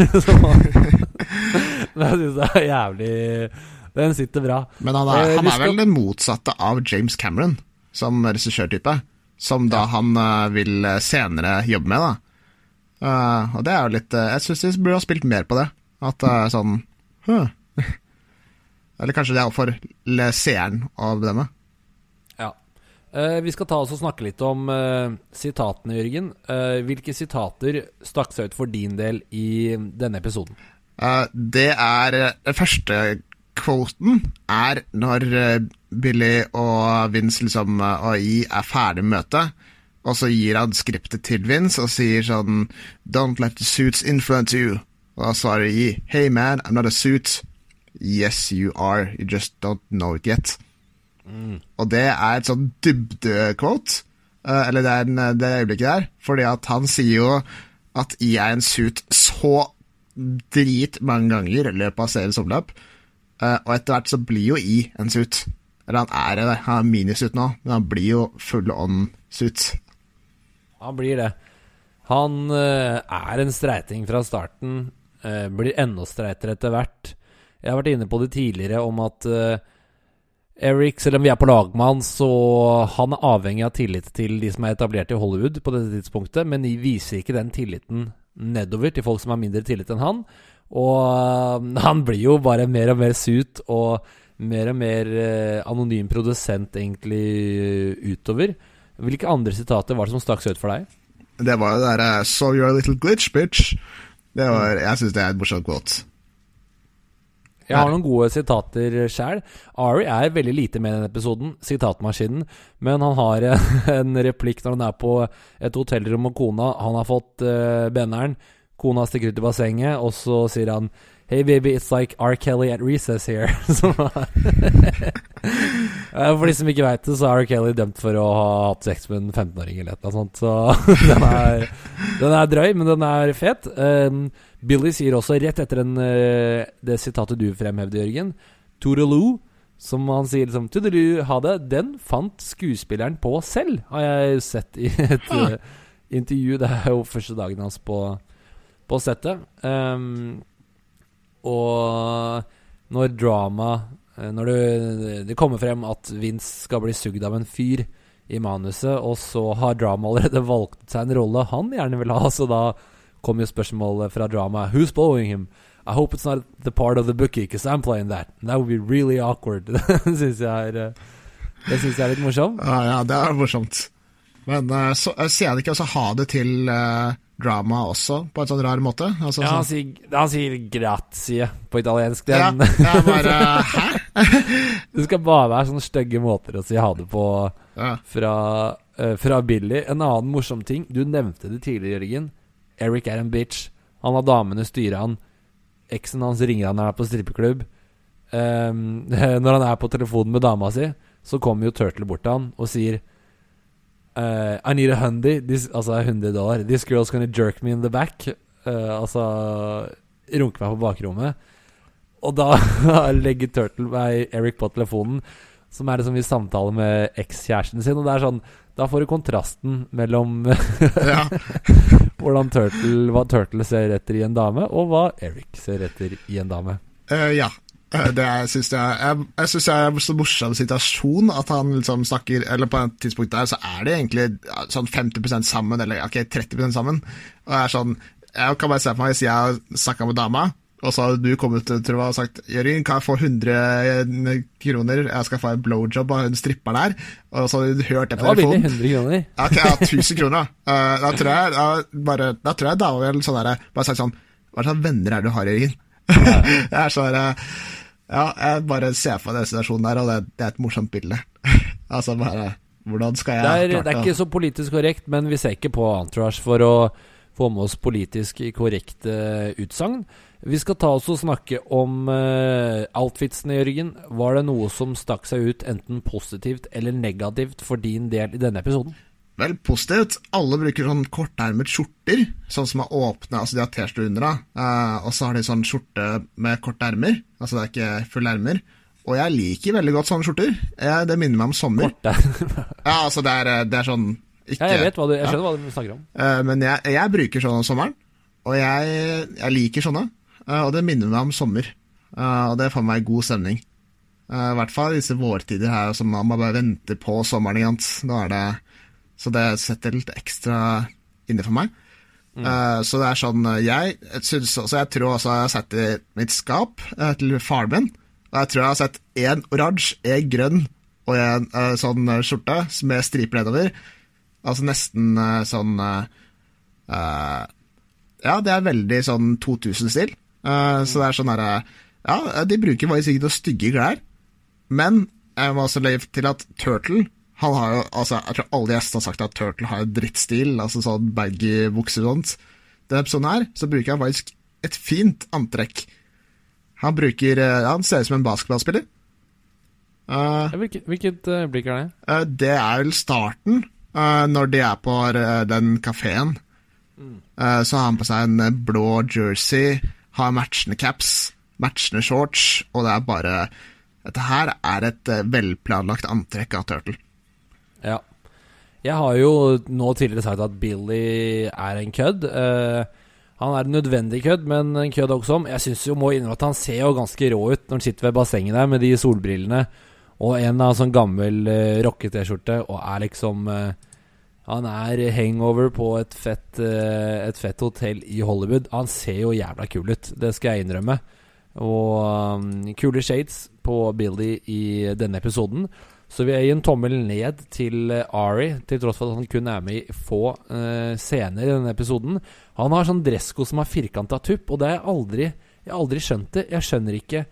Men jeg synes det er jævlig Den sitter bra. Men han er, Eh, han er vel det motsatte av James Cameron som regissørtype. Som da han eh, vil senere jobbe med, da. Uh, og det er jo litt Jeg syns de burde ha spilt mer på det. At sånn huh. (laughs) Eller kanskje det er for seeren å bedømme. Eh, vi skal ta oss og snakke litt om uh, sitatene, Jørgen. Uh, hvilke sitater stakk seg ut for din del i denne episoden? Det er Den første quoten er når Billy og Vince liksom og I er ferdig med møtet, og så gir han skriptet til Vince og sier sånn Don't let the suits influence you. Og da svarer I Hey man, I'm not a suit. Yes, you are. You just don't know it yet. Og det er et sånn dybde-quote. eh, eller det er en, det øyeblikket der. Fordi at han sier jo at I er en suit så drit mange ganger i løpet av seriens omløp. Eh, og etter hvert så blir jo I en suit. Eller han er det, han er minisuit nå, men han blir jo full on suit. Han blir det. Han eh, er en streiting fra starten. eh, blir enda streitere etter hvert. Jeg har vært inne på det tidligere om at eh, Eric, selv om vi er på lag med han, så han er avhengig av tillit til de som er etablert i Hollywood på dette tidspunktet, men de viser ikke den tilliten nedover til folk som har mindre tillit enn han. Og eh, han blir jo bare mer og mer suit og mer og mer eh, anonym produsent egentlig eh, utover. Hvilke andre sitater var det som stakk seg ut for deg? Det var jo det derre So you're a little glitch, bitch. Var, jeg syns det er et morsomt quote. Jeg har noen gode sitater sjæl. Ari er veldig lite med i denne episoden, sitatmaskinen, men han har en (laughs) replikk når han er på et hotellrom med kona. Han har fått uh, benneren. Kona stikker ut i bassenget, og så sier han Hey baby, it's like R. Kelly at recess here. (laughs) Er- Eh, For de som ikke veit det, så er R. Kelly dømt for å ha hatt sex med en 15-åring eller et sånt. Så (laughs) den er, den er drøy, men den er fet. Um, Billy sier også, rett etter den, eh, det sitatet du fremhevde, Jørgen, Toodaloo, som han sier liksom Toodaloo, ha det. Den fant skuespilleren på selv, har jeg sett i et Ah. intervju. Det er jo første dagen hans på, på settet. Um, og når drama eh, Når det, det kommer frem at Vince skal bli sugd av en fyr i manuset, og så har drama allerede valgt seg en rolle han gjerne vil ha, så da kommer jo spørsmålet fra drama Who's blowing him? I hope it's not the part of the bookie, because I'm playing that. That would be really awkward. (laughs) Det syns jeg er eh, Det synes jeg er litt morsomt. Ja, ja, det er morsomt. Men uh, så, sier han ikke også ha det til uh, drama også, på en sånn rar måte? Altså, Ja, han sånn, sier, han sier grazie på italiensk. ja, Den, jeg bare (laughs) Hæ? det skal bare være sånne stygge måter å si ha det på Ja. fra, uh, fra Billy. En annen morsom ting, du nevnte det tidligere, Jørgen. Eric er en bitch. Han har damene styre han. Eksen hans ringer han når han er på strippeklubb. Um, (laughs) når han er på telefonen med dama si, så kommer jo Turtle bort til han og sier uh, I need a hundy. Altså 100 dollar. This girl's gonna jerk me in the back. Uh, altså runke meg på bakrommet. Og da (laughs) legger Turtle meg Eric på telefonen, som er liksom i samtale med ekskjæresten sin. Og det er sånn Da får du kontrasten mellom (laughs) hvordan Turtle, hva Turtle ser etter i en dame, og hva Eric ser etter i en dame. Uh, ja. Eh, Det er, synes jeg, jeg, jeg syns det er så morsom situasjon at han liksom snakker Eller på et tidspunkt der så er det egentlig sånn 50% sammen, eller ok, 30% sammen. Og jeg er sånn Jeg kan bare se for meg hvis jeg har snakka med dama, Og så hadde du kommet til tror jeg, og sagt Jørgen, kan jeg få 100 kroner? Jeg skal få en blowjob av hun stripperen her. Og så hadde du hørt det Det på var billig. telefonen. 100 kroner. Ja, okay, ja, 1000 kroner. Eh, da tror jeg da, bare, Da tror jeg da var vel sånn der, Bare sagt sånn Hva slags venner er det du har, Jørgen? (laughs) jeg er sånn Ja, jeg bare ser for meg den situasjonen der, og det, det er et morsomt bilde. (laughs) altså bare Hvordan skal jeg Det er, det er ikke så politisk korrekt, men vi ser ikke på Entourage for å få med oss politisk korrekte utsagn. Vi skal ta oss og snakke om uh, outfitsene, Jørgen. Var det noe som stakk seg ut enten positivt eller negativt for din del i denne episoden? Vel, positivt. Alle bruker sånn kortermet skjorter, sånn som er åpne, altså de har T-skjorte under, da. Uh, og så har de sånn skjorte med korte ermer, altså det er ikke fulle ermer. Og jeg liker veldig godt sånne skjorter. Det minner meg om sommer. Korte. (laughs) Ja, altså det er, det er sånn ikke, Ja, jeg vet hva du, jeg Ja. skjønner hva du snakker om. Uh, men jeg, jeg bruker sånne om sommeren, og jeg, jeg liker sånne. Uh, og det minner meg om sommer, uh, og det får meg god stemning. I hvert fall disse vårtider her som man bare venter på sommeren. Igjen. Da er det, så det setter litt ekstra inne for meg. Mm. så det er sånn Jeg synes også, jeg tror også jeg har sett i mitt skap til faren min. Og jeg tror jeg har sett én oransje, én grønn og en sånn skjorte med striper nedover. Altså nesten eh, sånn eh, Ja, det er veldig sånn 2000-stil. Eh, Så det er sånn herre Ja, de bruker faktisk ikke noe stygge klær, men jeg må også legge til at Turtle han har jo, altså Jeg tror alle gjestene har sagt at Turtle har drittstil, altså sånn baggy bukser og sånt. Denne episoden her, så bruker han faktisk et fint antrekk. Han bruker ja, Han ser ut som en basketballspiller. Uh, Hvilket, hvilket eh, blikk er det? Uh, Det er vel starten, når de er på eh, den kafeen. Eh, Så har han på seg en eh, blå jersey, har matchende caps, matchende shorts, og det er bare Dette her er et eh, velplanlagt antrekk av Turtle. Ja. Jeg har jo nå tidligere sagt at Billy er en kødd. Eh, han er en nødvendig kødd, men en kødd også. Jeg syns jo må innrømme at han ser jo ganske rå ut når han sitter ved bassenget der med de solbrillene og en av sånn gammel uh, rocke-T-skjorte og er liksom uh, Han er hangover på et fett, uh, et fett hotell i Hollywood. Han ser jo jævla kul ut, det skal jeg innrømme. Og um, kule shades på Billy i denne episoden. Så vi gi en tommel ned til eh, Ari, til tross for at han kun er med i få uh, scener i denne episoden. Han har sånn dressko som har firkanta tupp, og det har jeg aldri Jeg aldri skjønt det. Jeg skjønner ikke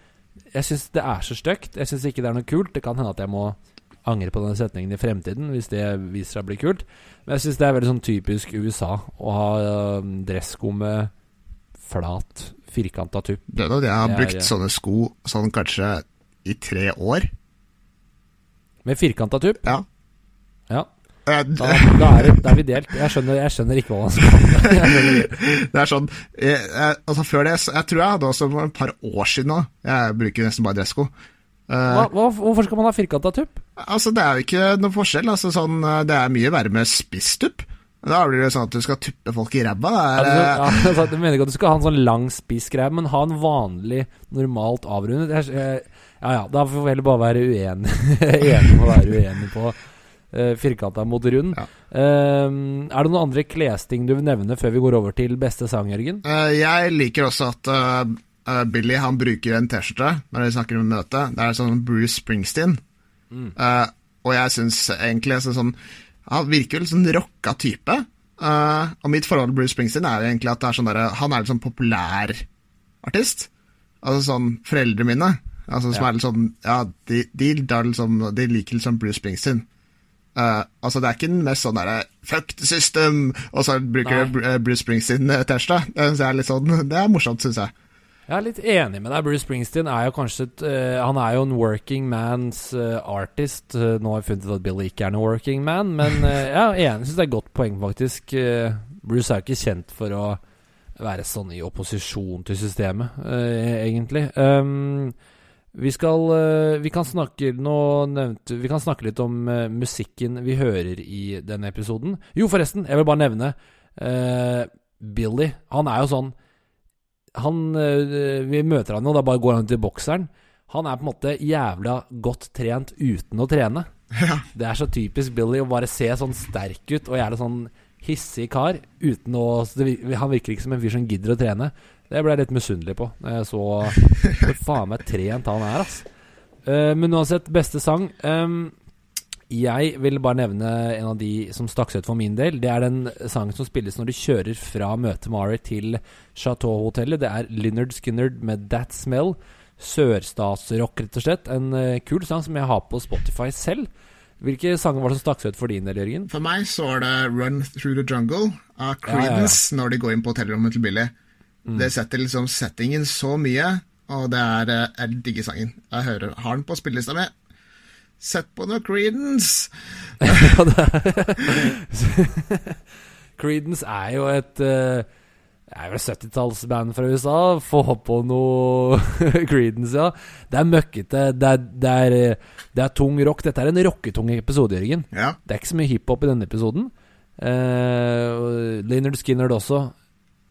Jeg syns det er så stygt. Jeg syns ikke det er noe kult. Det kan hende at jeg må angre på denne setningen i fremtiden hvis det viser seg å bli kult. Men jeg syns det er veldig sånn typisk USA å ha uh, dressko med flat, firkanta tupp. Det er noe jeg har Det er- brukt sånne sko sånn kanskje i tre år. Med firkanta tupp? Ja. Ja. Eh, Da, da, er, det, da er vi delt. Jeg skjønner, jeg skjønner ikke hva han skal. (laughs) Det er sånn jeg, jeg, Altså Før det, jeg tror jeg hadde også for et par år siden nå Jeg bruker nesten bare dressko. Eh, Hva, hva, hvorfor skal man ha firkanta tupp? altså Det er jo ikke noe forskjell. Altså sånn, eh, Det er mye verre med spisstupp. Da blir det sånn at du skal tuppe folk i ræva. Eh, ja, (laughs) altså, jeg mener ikke at du skal ha en sånn lang spissgreie, men ha en vanlig, normalt avrundet. Jeg, ja ja, da får vi heller bare være uenig (laughs) Enig om å være uenig på uh, firkanta mot rund. Ja. Uh, er det noen andre klesting du vil nevne før vi går over til beste sang, Jørgen? Uh, jeg liker også at uh, eh, Billy han bruker en T-skjorte når de snakker om møte. Det er sånn Bruce Springsteen. Eh, og jeg syns egentlig altså, sånn Han virker litt sånn rocka type. Og mitt forhold til Bruce Springsteen er egentlig at det er sånn der, han er litt sånn populær artist. Altså sånn foreldrene mine, altså som Ja. er litt sånn Ja, de, de, liksom, de liker liksom Bruce Springsteen. Eh, altså Det er ikke den mest sånn derre 'fuck the system', og så bruker Nei. de Bru- eh, Bruce. Det er litt sånn (laughs) Det er morsomt, syns jeg. Jeg er litt enig med deg. Bruce Springsteen er jo kanskje et, uh, Han er jo en working man's uh, artist. Eh, nå har jeg funnet ut at Billy ikke er noen working man, men (laughs) uh, jeg er enig. Syns det er et godt poeng, faktisk. Eh, Bruce er jo ikke kjent for å være sånn i opposisjon til systemet, eh, egentlig. Um, vi skal eh, Vi kan snakke Nå nevnte Vi kan snakke litt om eh, musikken vi hører i denne episoden. Jo, forresten, jeg vil bare nevne uh, Billy. Han er jo sånn han, Vi møter han jo, da bare går han til bokseren. Han er på en måte jævla godt trent uten å trene. Det er så typisk Billy å bare se sånn sterk ut og gjerne sånn hissig kar uten å Han virker ikke som en fyr som gidder å trene. Det ble jeg litt misunnelig på. Når jeg så hvor faen meg trent han er, ass. Uh, men uansett, beste sang Um, Jeg vil bare nevne en av de som stakk seg ut for min del. Det er den sangen som spilles når du kjører fra møtet med Ari til Chateau-hotellet. Det er Lynyrd Skynyrd med That Smell. Sørstatsrock, rett og slett. En uh, kul sang som jeg har på Spotify selv. Hvilke sanger var det som stakk seg ut for din del, Jørgen? For meg så var det Run Through the Jungle av Creedence når de går inn på hotellrommet til Billy. Det setter liksom settingen så mye, og det er eh, Jeg digger sangen. Jeg hører, har den på spillelista mi. Sett på noe Creedence! (laughs) (laughs) Creedence er jo et eh, Det er et 70-tallsband fra USA. Få på noe (laughs) Creedence, ja. Det er møkkete. Det er, det, er, det er tung rock. Dette er en rocketung episode, Jørgen. Ja. Det er ikke så mye hiphop i denne episoden. Uh, Leonard Skinner også.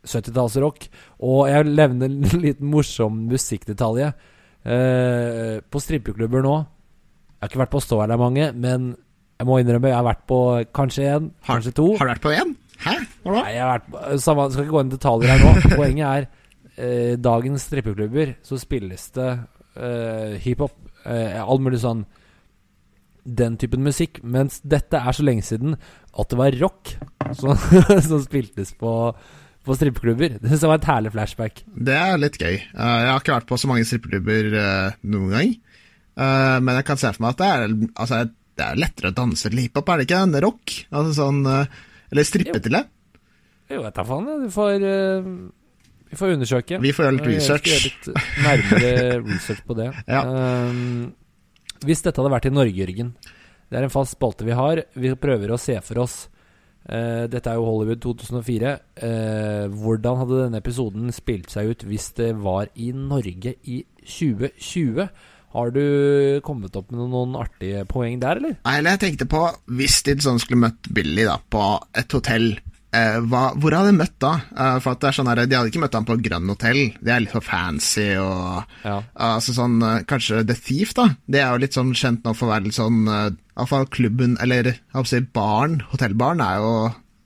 70-tallsrock. Og jeg levner en (laughs) liten morsom musikkdetalj. Eh, på strippeklubber nå Jeg har ikke vært på Stå det er mange, men jeg må innrømme jeg har vært på kanskje én, kanskje to. har du vært på én? Hæ? Hva da? Nei, jeg har vært på, samme, Skal ikke gå inn i detaljer her nå. (laughs) Poenget er eh, dagens strippeklubber så spilles det eh, hiphop. Eh, all mulig sånn den typen musikk. Mens dette er så lenge siden at det var rock som, (laughs) som spiltes på, på strippeklubber. (laughs) Det var et herlig flashback. Det er litt gøy. Eh, jeg har ikke vært på så mange strippeklubber eh, noen gang. Eh, men jeg kan se for meg at det er, altså, det er lettere å danse til hiphop, er det ikke? Enn rock? Altså sånn Eller strippe til det. Jo, jeg tar faen. jeg. Du får Vi får undersøke. Vi får gjøre litt research. gjøre litt nærmere (laughs) research på det. Ja. um, hvis dette hadde vært i Norge, Jørgen Det er en fast spalte vi har. Vi prøver å se for oss eh, Dette er jo Hollywood 2004. Uh, hvordan hadde denne episoden spilt seg ut hvis det var i Norge i 2020? Har du kommet opp med noen artige poeng der, eller? Nei, eller jeg tenkte på, hvis de sånn skulle møtt Billy da, på et hotell, eh, hva, hvor hadde de møtt da? Eh, for at det er sånn her, De hadde ikke møtt ham på Grønn Hotel, det er litt for fancy og Ja. altså sånn, eh, Kanskje The Thief, da? Det er jo litt sånn kjent nå for å være litt sånn eh, Iallfall klubben, eller jeg si baren, hotellbaren, er jo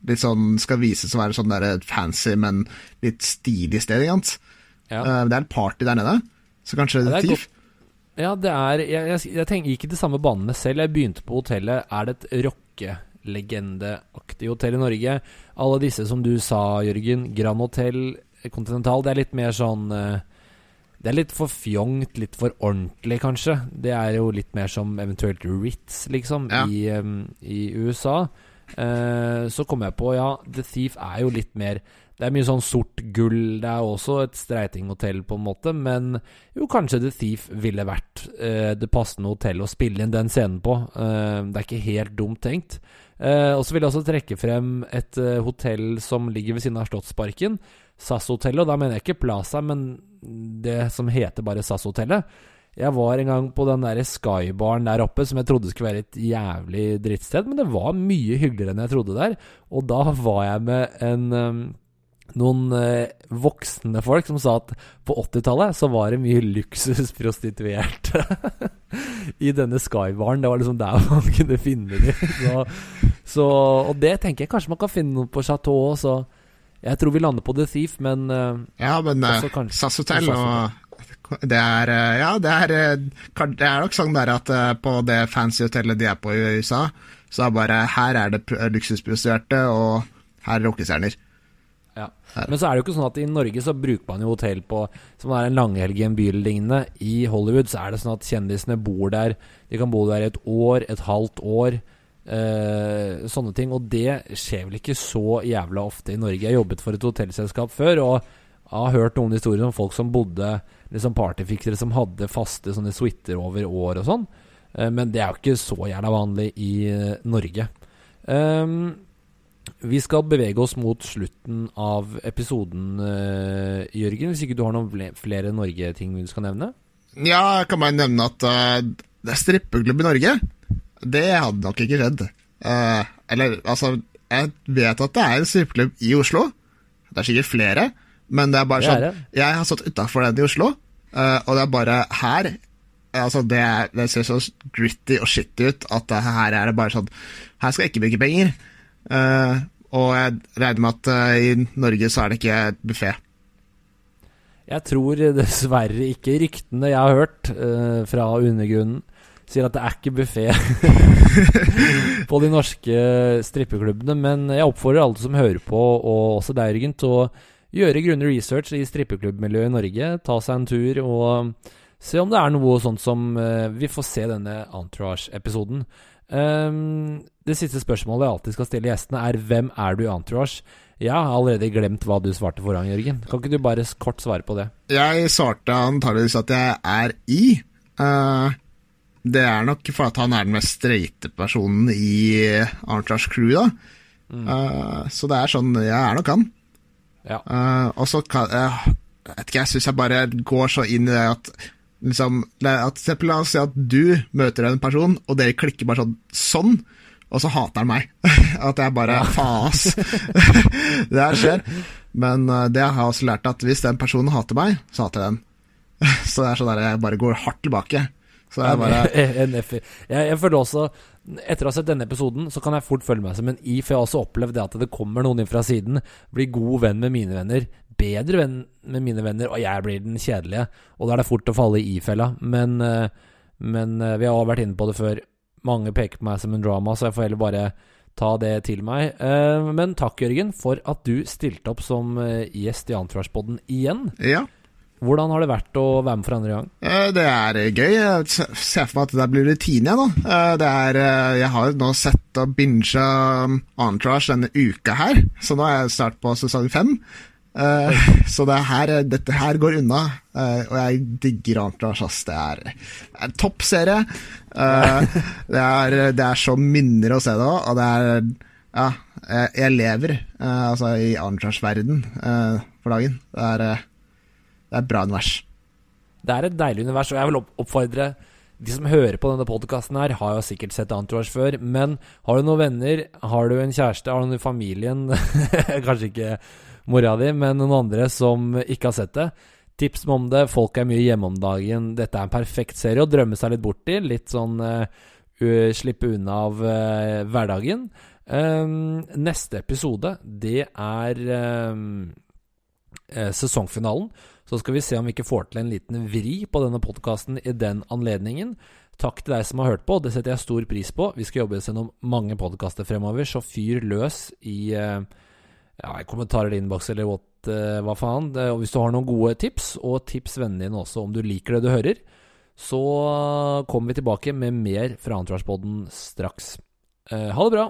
litt sånn Skal vises å være sånn der fancy, men litt stilig sted, ikke sant? Ja. Eh, det er et party der nede, så kanskje Ja, The det er Thief? Ja, det er Jeg, jeg, jeg tenker ikke de samme banene selv. Jeg begynte på hotellet. Er det et rockelegendeaktig hotell i Norge? Alle disse som du sa, Jørgen. Grand Hotel, Continental. Det er litt mer sånn eh, Det er litt for fjongt, litt for ordentlig, kanskje. Det er jo litt mer som eventuelt Ritz, liksom, Ja. i, um, i USA. Uh, så kom jeg på, ja, The Thief er jo litt mer Det er mye sånn sort gull. Det er også et streitinghotell, på en måte, men jo, kanskje The Thief ville vært eh, det passende hotellet å spille inn den scenen på. Eh, det er ikke helt dumt tenkt. Eh, og så vil jeg også trekke frem et eh, hotell som ligger ved siden av Slottsparken. SAS-hotellet, og da mener jeg ikke Plaza, men det som heter bare SAS-hotellet. Jeg var en gang på den der Skybaren der oppe, som jeg trodde skulle være et jævlig drittsted, men det var mye hyggeligere enn jeg trodde der. Og da var jeg med en um, noen eh, voksne folk som sa at på 80-tallet så var det mye luksusprostituerte (laughs) i denne Skybaren. Det var liksom der man (laughs) kunne finne dem. Så, så, og det tenker jeg kanskje man kan finne noe på Chateau òg, så jeg tror vi lander på The Thief, men eh, Ja, men eh, SAS Hotel og det er eh, Ja, det er, det er nok sånn der at på det fancy hotellet de er på i USA, så er bare Her er det pr- luksusprostituerte, og her er rockestjerner. Ja. Men så er det jo ikke sånn at i Norge så bruker man jo hotell på Som er en langhelg i en by eller lignende. I Hollywood så er det sånn at kjendisene bor der. De kan bo der et år, et halvt år. Eh, sånne ting. Og det skjer vel ikke så jævla ofte i Norge. Jeg jobbet for et hotellselskap før og har hørt noen historier om folk som bodde liksom partyfiksere som hadde faste sånne suiter over år og sånn. Uh, men det er jo ikke så jævla vanlig i uh, Norge. Um, vi skal bevege oss mot slutten av episoden, Jørgen. Hvis ikke du har noen flere Norge-ting du skal nevne? Ja, jeg kan bare nevne at det er strippeklubb i Norge. Det hadde nok ikke skjedd. Uh, eller, altså Jeg vet at det er en strippeklubb i Oslo. Det er sikkert flere, men det er bare Det er sånn det. Jeg har stått utafor den i Oslo, uh, og det er bare her Altså, det, det ser så gritty og shitty ut at det, her er det bare sånn Her skal jeg ikke bruke penger. Uh, Og jeg regner med at i Norge så er det ikke buffé. Jeg tror dessverre ikke ryktene jeg har hørt fra undergrunnen, sier at det er ikke buffé (laughs) på de norske strippeklubbene. Men jeg oppfordrer alle som hører på, og også deg, Jørgen, til å gjøre grundig research i strippeklubbmiljøet i Norge. Ta seg en tur og se om det er noe sånt som uh, vi får se denne Entourage-episoden. Um, det siste spørsmålet jeg alltid skal stille gjestene, er hvem er du i Entourage? Jeg har allerede glemt hva du svarte forrige gang, Jørgen. Kan ikke du bare kort svare på det? Jeg svarte antageligvis at jeg er i. Uh, det er nok for at han er den mest streite personen i Entourage Crew, da. Mm. Uh, så det er sånn Jeg er nok han. Ja. Uh, og så kan uh, vet ikke, jeg syns jeg bare går så inn i det at liksom, at, La oss si at du møter en person, og dere klikker bare sånn, sånn og så hater han meg. (laughs) At jeg bare Faas! (laughs) det her skjer. Men det har jeg også lært, at hvis den personen hater meg, så hater jeg den. (laughs) så det er sånn at jeg bare går hardt tilbake. Så jeg bare (laughs) jeg, jeg føler også Etter å ha sett denne episoden, så kan jeg fort følge meg som en i, for jeg har også opplevd det at det kommer noen inn fra siden, blir god venn med mine venner, bedre venn med mine venner, og jeg blir den kjedelige. Og da er det fort å falle i i-fella. Men, uh, men uh, vi har også vært inne på det før mange peker på meg som en drama, så jeg får heller bare ta det til meg. Eh, men takk, Jørgen, for at du stilte opp som eh, gjest i Antraspodden igjen. Ja. Hvordan har det vært å være med for andre gang? Eh, det er gøy. Jeg ser for meg at det blir rutine igjen. Det er, jeg har nå sett og binga Entourage denne uka her, så nå er jeg snart på sesong fem. (laughs) Så det her, dette her går unna, og jeg digger Entourage. Ass. Det er, det en toppserie. Uh, (laughs) det, er, det er så minner å se det òg, og det er Ja, jeg, jeg lever altså i Entourage-verden for dagen. Det er, det er et bra univers. Det er et deilig univers, og jeg vil oppfordre de som hører på denne podkasten her, har jo sikkert sett Entourage før, men har du noen venner, har du en kjæreste, har du noen i familien (laughs) Kanskje ikke mora di, men noen andre som ikke har sett det. Tips om det. Folk er mye hjemme om dagen. Dette er en perfekt serie å drømme seg litt bort i. Litt sånn uh, slippe unna av uh, hverdagen. Um, neste episode, det er um, sesongfinalen. Så skal vi se om vi ikke får til en liten vri på denne podkasten i den anledningen. Takk til deg som har hørt på, det setter jeg stor pris på. Vi skal jobbe oss gjennom mange podkaster fremover, så fyr løs i uh, ja, kommentarer i innboks eller what, uh, hva faen. Og hvis du har noen gode tips, og tips vennene dine også om du liker det du hører, så kommer vi tilbake med mer fra Antraspodden straks. Uh, ha det bra!